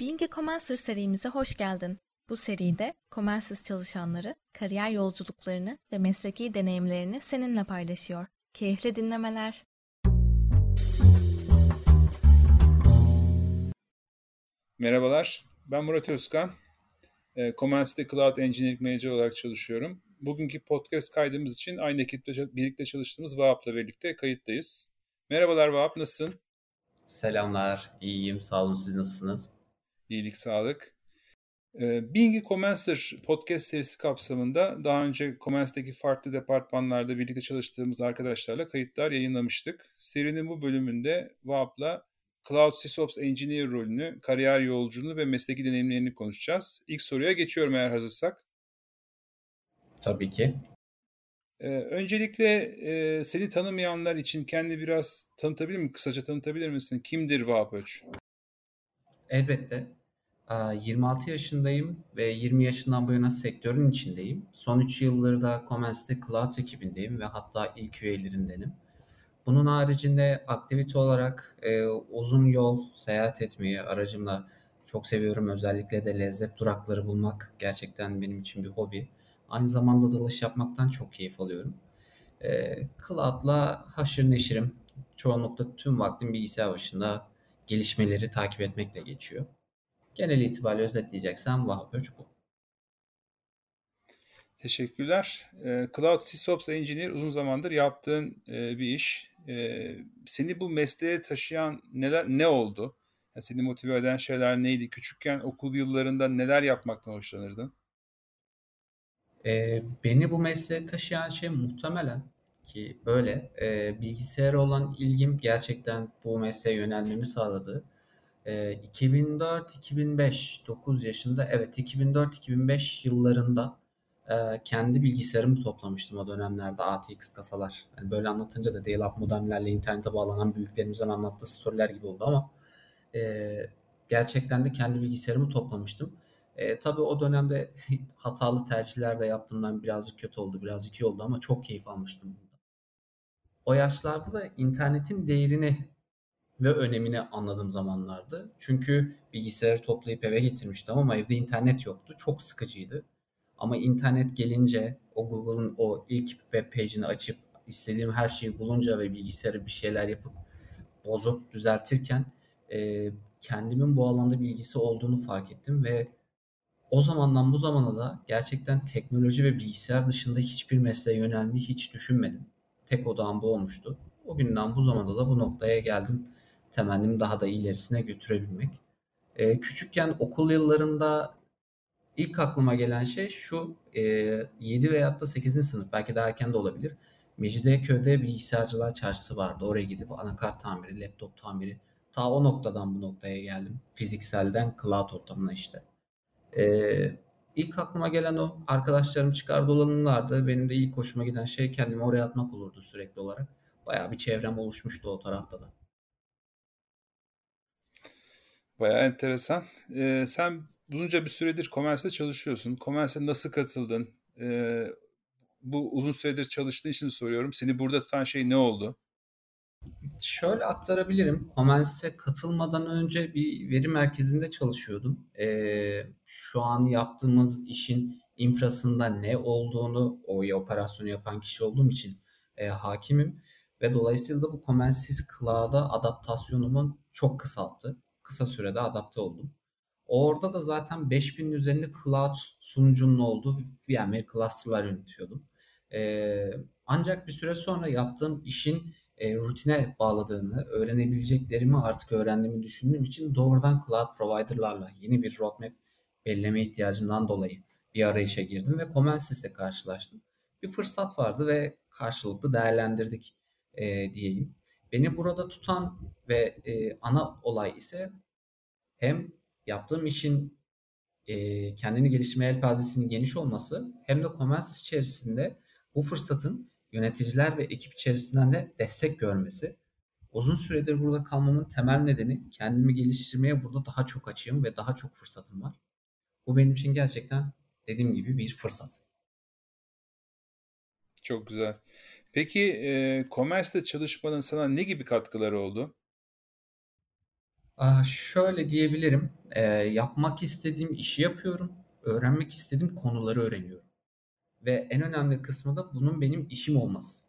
Being a Commencer serimize hoş geldin. Bu seride Comensiz çalışanları, kariyer yolculuklarını ve mesleki deneyimlerini seninle paylaşıyor. Keyifli dinlemeler. Merhabalar, ben Murat Özkan. E, Comens'te Cloud Engineering Manager olarak çalışıyorum. Bugünkü podcast kaydımız için aynı ekiple birlikte çalıştığımız Vahap'la birlikte kayıttayız. Merhabalar Vahap, nasılsın? Selamlar, iyiyim. Sağ olun. Siz nasılsınız? İyilik, sağlık. Ee, Being a Commencer podcast serisi kapsamında daha önce Commence'deki farklı departmanlarda birlikte çalıştığımız arkadaşlarla kayıtlar yayınlamıştık. Serinin bu bölümünde VAP'la Cloud SysOps Engineer rolünü, kariyer yolculuğunu ve mesleki deneyimlerini konuşacağız. İlk soruya geçiyorum eğer hazırsak. Tabii ki. Ee, öncelikle e, seni tanımayanlar için kendi biraz tanıtabilir mi? Kısaca tanıtabilir misin? Kimdir Vahap Öç? Elbette. 26 yaşındayım ve 20 yaşından bu yana sektörün içindeyim. Son 3 yıldır da Comens'te Cloud ekibindeyim ve hatta ilk üyelerindenim. Bunun haricinde aktivite olarak e, uzun yol seyahat etmeyi aracımla çok seviyorum. Özellikle de lezzet durakları bulmak gerçekten benim için bir hobi. Aynı zamanda dalış yapmaktan çok keyif alıyorum. E, Cloud'la haşır neşirim. Çoğunlukla tüm vaktim bilgisayar başında gelişmeleri takip etmekle geçiyor. Genel itibariyle özetleyeceksem Vahap Öç bu. Teşekkürler. Cloud SysOps Engineer uzun zamandır yaptığın bir iş. Seni bu mesleğe taşıyan neler ne oldu? seni motive eden şeyler neydi? Küçükken okul yıllarında neler yapmaktan hoşlanırdın? E, beni bu mesleğe taşıyan şey muhtemelen ki böyle e, bilgisayara olan ilgim gerçekten bu mesleğe yönelmemi sağladı. E, 2004-2005 9 yaşında evet 2004-2005 yıllarında e, kendi bilgisayarımı toplamıştım o dönemlerde ATX kasalar. Yani böyle anlatınca da dial-up modemlerle internete bağlanan büyüklerimizden anlattığı storyler gibi oldu ama e, gerçekten de kendi bilgisayarımı toplamıştım. E, tabii o dönemde hatalı tercihler de yaptığımdan birazcık kötü oldu, birazcık iyi oldu ama çok keyif almıştım. O yaşlarda da internetin değerini ve önemini anladığım zamanlardı. Çünkü bilgisayarı toplayıp eve getirmiştim ama evde internet yoktu. Çok sıkıcıydı. Ama internet gelince o Google'ın o ilk web page'ini açıp istediğim her şeyi bulunca ve bilgisayarı bir şeyler yapıp bozup düzeltirken e, kendimin bu alanda bilgisi olduğunu fark ettim ve o zamandan bu zamana da gerçekten teknoloji ve bilgisayar dışında hiçbir mesleğe yönelmeyi hiç düşünmedim. Tek odağım bu olmuştu. O günden bu zamanda da bu noktaya geldim. Temennim daha da ilerisine götürebilmek. Ee, küçükken okul yıllarında ilk aklıma gelen şey şu. E, 7 veya da 8. sınıf belki daha erken de olabilir. Mecidiyeköy'de bilgisayarcılar çarşısı vardı. Oraya gidip anakart tamiri, laptop tamiri. Ta o noktadan bu noktaya geldim. Fizikselden cloud ortamına işte. Ee, ilk aklıma gelen o arkadaşlarım çıkardı olanlardı. Benim de ilk hoşuma giden şey kendimi oraya atmak olurdu sürekli olarak. Bayağı bir çevrem oluşmuştu o tarafta da. Bayağı enteresan. Ee, sen uzunca bir süredir Commerce'de çalışıyorsun. Commerce'e nasıl katıldın? Ee, bu uzun süredir çalıştığın için soruyorum. Seni burada tutan şey ne oldu? Şöyle aktarabilirim. Comens'e katılmadan önce bir veri merkezinde çalışıyordum. Ee, şu an yaptığımız işin infrasında ne olduğunu o operasyonu yapan kişi olduğum için e, hakimim. Ve dolayısıyla da bu Comensis Cloud'a adaptasyonumun çok kısalttı. Kısa sürede adapte oldum. Orada da zaten 5000'in üzerinde cloud sunucunun olduğu VMware cluster'lar yönetiyordum. Ee, ancak bir süre sonra yaptığım işin e, rutine bağladığını, öğrenebileceklerimi artık öğrendiğimi düşündüğüm için doğrudan cloud provider'larla yeni bir roadmap belirleme ihtiyacımdan dolayı bir arayışa girdim ve Comensis'le karşılaştım. Bir fırsat vardı ve karşılıklı değerlendirdik e, diyeyim. Beni burada tutan ve e, ana olay ise hem yaptığım işin e, kendini geliştirme elpazesinin geniş olması hem de Comensis içerisinde bu fırsatın yöneticiler ve ekip içerisinden de destek görmesi. Uzun süredir burada kalmamın temel nedeni kendimi geliştirmeye burada daha çok açığım ve daha çok fırsatım var. Bu benim için gerçekten dediğim gibi bir fırsat. Çok güzel. Peki e, Commerce'de çalışmanın sana ne gibi katkıları oldu? Şöyle diyebilirim, eee, yapmak istediğim işi yapıyorum, öğrenmek istediğim konuları öğreniyorum ve en önemli kısmı da bunun benim işim olması.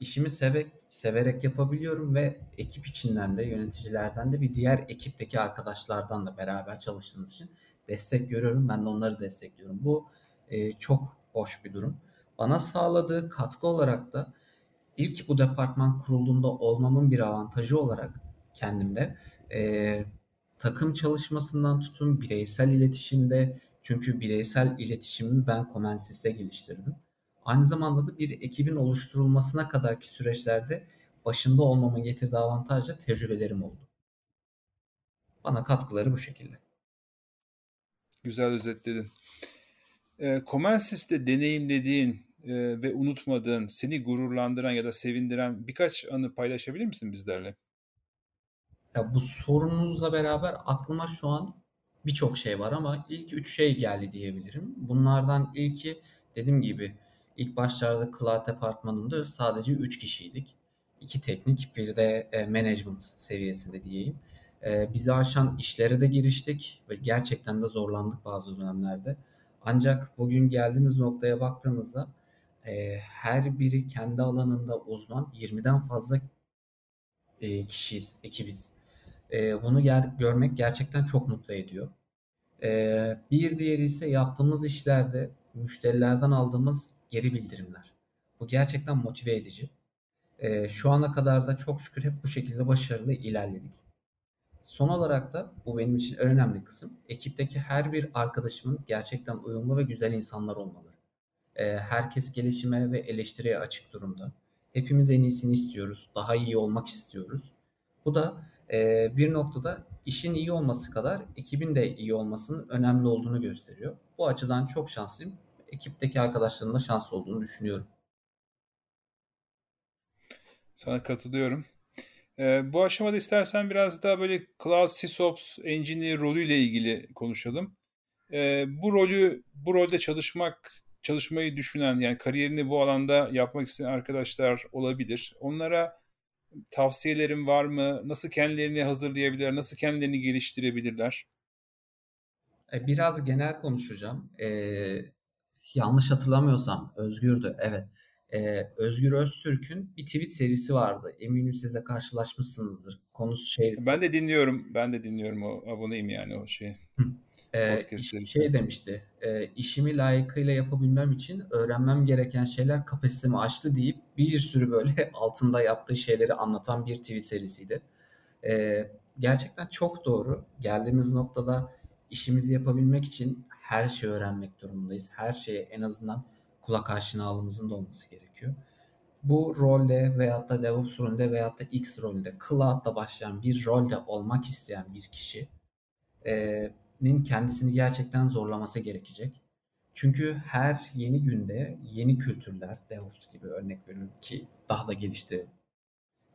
İşimi sevek severek yapabiliyorum ve ekip içinden de, yöneticilerden de bir diğer ekipteki arkadaşlardan da beraber çalıştığımız için destek görüyorum. Ben de onları destekliyorum. Bu, eee, çok hoş bir durum. Bana sağladığı katkı olarak da ilk bu departman kurulduğunda olmamın bir avantajı olarak kendimde e, takım çalışmasından tutun bireysel iletişimde çünkü bireysel iletişimimi ben Comensis'te geliştirdim. Aynı zamanda da bir ekibin oluşturulmasına kadarki süreçlerde başında olmamın getirdiği avantajla tecrübelerim oldu. Bana katkıları bu şekilde. Güzel özetledin. E, Comensis'te deneyimlediğin e, ve unutmadığın, seni gururlandıran ya da sevindiren birkaç anı paylaşabilir misin bizlerle? Ya bu sorununuzla beraber aklıma şu an birçok şey var ama ilk üç şey geldi diyebilirim. Bunlardan ilki dediğim gibi ilk başlarda Cloud Departmanı'nda sadece 3 kişiydik. İki teknik bir de e, management seviyesinde diyeyim. E, bizi aşan işlere de giriştik ve gerçekten de zorlandık bazı dönemlerde. Ancak bugün geldiğimiz noktaya baktığımızda e, her biri kendi alanında uzman 20'den fazla e, kişiyiz, ekibiz. E, bunu ger görmek gerçekten çok mutlu ediyor. E, bir diğeri ise yaptığımız işlerde müşterilerden aldığımız geri bildirimler. Bu gerçekten motive edici. E, şu ana kadar da çok şükür hep bu şekilde başarılı ilerledik. Son olarak da bu benim için en önemli kısım. Ekipteki her bir arkadaşımın gerçekten uyumlu ve güzel insanlar olmalı. E, herkes gelişime ve eleştiriye açık durumda. Hepimiz en iyisini istiyoruz. Daha iyi olmak istiyoruz. Bu da e, bir noktada işin iyi olması kadar ekibin de iyi olmasının önemli olduğunu gösteriyor. Bu açıdan çok şanslıyım. Ekipteki arkadaşlarımın da şanslı olduğunu düşünüyorum. Sana katılıyorum. Ee, bu aşamada istersen biraz daha böyle Cloud SysOps Engineer rolüyle ilgili konuşalım. Ee, bu rolü, bu rolde çalışmak, çalışmayı düşünen yani kariyerini bu alanda yapmak isteyen arkadaşlar olabilir. Onlara tavsiyelerin var mı? Nasıl kendilerini hazırlayabilirler? Nasıl kendilerini geliştirebilirler? E, biraz genel konuşacağım. Ee, yanlış hatırlamıyorsam Özgür'dü. Evet. Ee, Özgür Öztürk'ün bir tweet serisi vardı. Eminim siz de karşılaşmışsınızdır. Konusu şey. Ben de dinliyorum. Ben de dinliyorum o aboneyim yani o şey. Ee, şey demişti. E, işimi layıkıyla yapabilmem için öğrenmem gereken şeyler kapasitemi aştı deyip bir sürü böyle altında yaptığı şeyleri anlatan bir tweet serisiydi. E, gerçekten çok doğru. Geldiğimiz noktada işimizi yapabilmek için her şeyi öğrenmek durumundayız. Her şeye en azından kulak aşinalığımızın da olması gerekiyor. Bu rolde veyahut da DevOps rolünde veyahut da X rolünde, Cloud'da başlayan bir rolde olmak isteyen bir kişi e, nin kendisini gerçekten zorlaması gerekecek. Çünkü her yeni günde yeni kültürler, DevOps gibi örnek veriyorum ki daha da gelişti.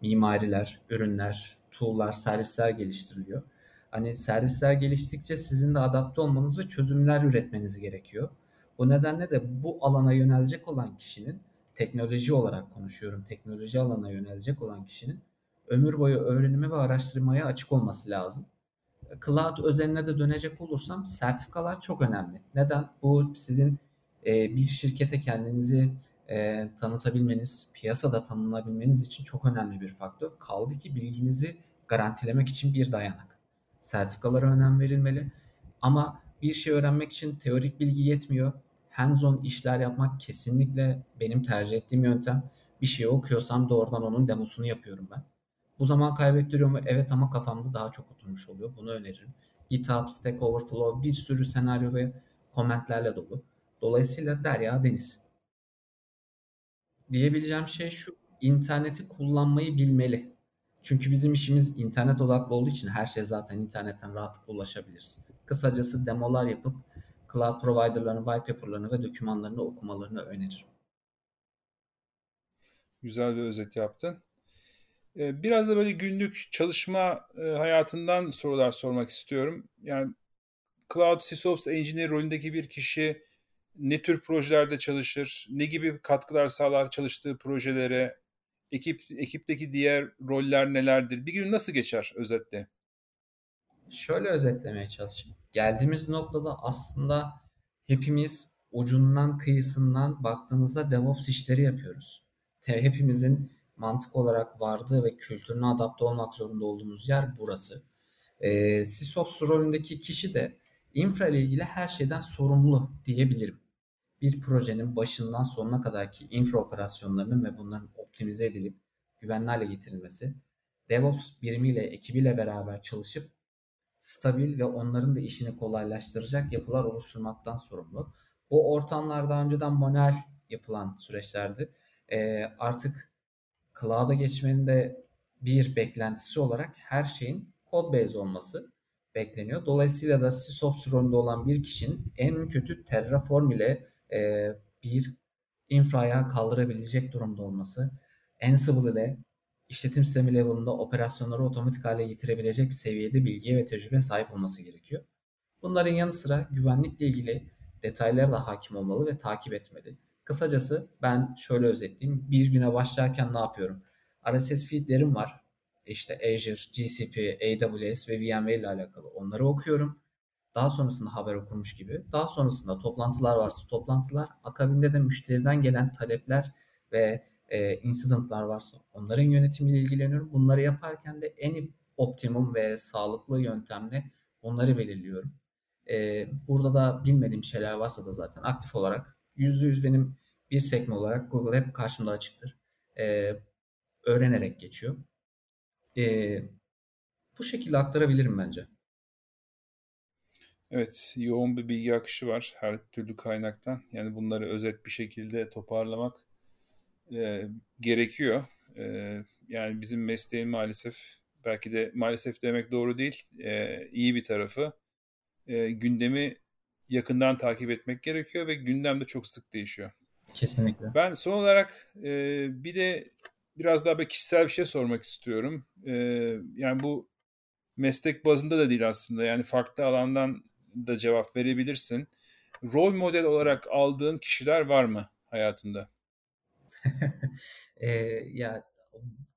Mimariler, ürünler, tool'lar, servisler geliştiriliyor. Hani servisler geliştikçe sizin de adapte olmanız ve çözümler üretmeniz gerekiyor. Bu nedenle de bu alana yönelecek olan kişinin teknoloji olarak konuşuyorum. Teknoloji alana yönelecek olan kişinin ömür boyu öğrenime ve araştırmaya açık olması lazım cloud özeline de dönecek olursam sertifikalar çok önemli. Neden? Bu sizin e, bir şirkete kendinizi e, tanıtabilmeniz, piyasada tanınabilmeniz için çok önemli bir faktör. Kaldı ki bilginizi garantilemek için bir dayanak. Sertifikalara önem verilmeli. Ama bir şey öğrenmek için teorik bilgi yetmiyor. Hands-on işler yapmak kesinlikle benim tercih ettiğim yöntem. Bir şey okuyorsam doğrudan onun demosunu yapıyorum ben. Bu zaman kaybettiriyor mu? Evet ama kafamda daha çok oturmuş oluyor. Bunu öneririm. GitHub, Stack Overflow bir sürü senaryo ve komentlerle dolu. Dolayısıyla derya deniz. Diyebileceğim şey şu. interneti kullanmayı bilmeli. Çünkü bizim işimiz internet odaklı olduğu için her şey zaten internetten rahatlıkla ulaşabiliriz. Kısacası demolar yapıp cloud provider'ların white paper'larını ve dokümanlarını okumalarını öneririm. Güzel bir özet yaptın. Biraz da böyle günlük çalışma hayatından sorular sormak istiyorum. Yani Cloud SysOps Engineer rolündeki bir kişi ne tür projelerde çalışır, ne gibi katkılar sağlar çalıştığı projelere, ekip ekipteki diğer roller nelerdir? Bir gün nasıl geçer özetle? şöyle özetlemeye çalışayım. Geldiğimiz noktada aslında hepimiz ucundan kıyısından baktığımızda DevOps işleri yapıyoruz. Hepimizin mantık olarak vardığı ve kültürüne adapte olmak zorunda olduğumuz yer burası. E, SysOps rolündeki kişi de infra ile ilgili her şeyden sorumlu diyebilirim. Bir projenin başından sonuna kadar ki infra operasyonlarının ve bunların optimize edilip güvenli hale getirilmesi, DevOps birimiyle, ekibiyle beraber çalışıp stabil ve onların da işini kolaylaştıracak yapılar oluşturmaktan sorumlu. Bu ortamlar daha önceden manuel yapılan süreçlerdi. E, artık cloud'a geçmenin de bir beklentisi olarak her şeyin code base olması bekleniyor. Dolayısıyla da SysOps rolünde olan bir kişinin en kötü Terraform ile e, bir infraya kaldırabilecek durumda olması, Ansible ile işletim sistemi level'ında operasyonları otomatik hale getirebilecek seviyede bilgiye ve tecrübe sahip olması gerekiyor. Bunların yanı sıra güvenlikle ilgili detaylara da hakim olmalı ve takip etmeli. Kısacası ben şöyle özetleyeyim. Bir güne başlarken ne yapıyorum? RSS feedlerim var. İşte Azure, GCP, AWS ve VMware ile alakalı. Onları okuyorum. Daha sonrasında haber okurmuş gibi. Daha sonrasında toplantılar varsa toplantılar. Akabinde de müşteriden gelen talepler ve e, incidentlar varsa onların yönetimiyle ilgileniyorum. Bunları yaparken de en optimum ve sağlıklı yöntemle onları belirliyorum. E, burada da bilmediğim şeyler varsa da zaten aktif olarak %100 benim bir sekme olarak Google hep karşımda açıktır. E, öğrenerek geçiyor. E, bu şekilde aktarabilirim bence. Evet, yoğun bir bilgi akışı var her türlü kaynaktan. Yani bunları özet bir şekilde toparlamak e, gerekiyor. E, yani bizim mesleğin maalesef, belki de maalesef demek doğru değil, e, iyi bir tarafı. E, gündemi yakından takip etmek gerekiyor ve gündem de çok sık değişiyor. Kesinlikle. Ben son olarak e, bir de biraz daha bir kişisel bir şey sormak istiyorum. E, yani bu meslek bazında da değil aslında. Yani farklı alandan da cevap verebilirsin. Rol model olarak aldığın kişiler var mı hayatında? e, ya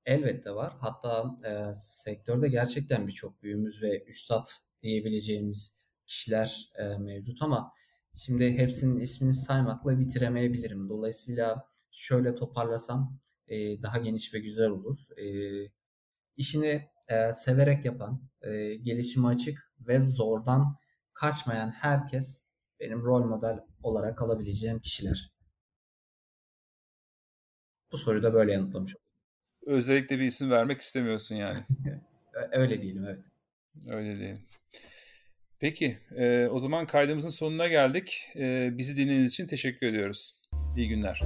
elbette var. Hatta e, sektörde gerçekten birçok büyüğümüz ve üstad diyebileceğimiz kişiler e, mevcut ama şimdi hepsinin ismini saymakla bitiremeyebilirim. Dolayısıyla şöyle toparlasam e, daha geniş ve güzel olur. E, işini e, severek yapan, e, gelişime açık ve zordan kaçmayan herkes benim rol model olarak alabileceğim kişiler. Bu soruyu da böyle yanıtlamış oldum. Özellikle bir isim vermek istemiyorsun yani. Öyle diyelim evet. Öyle diyelim. Peki e, o zaman kaydımızın sonuna geldik. E, bizi dinlediğiniz için teşekkür ediyoruz. İyi günler.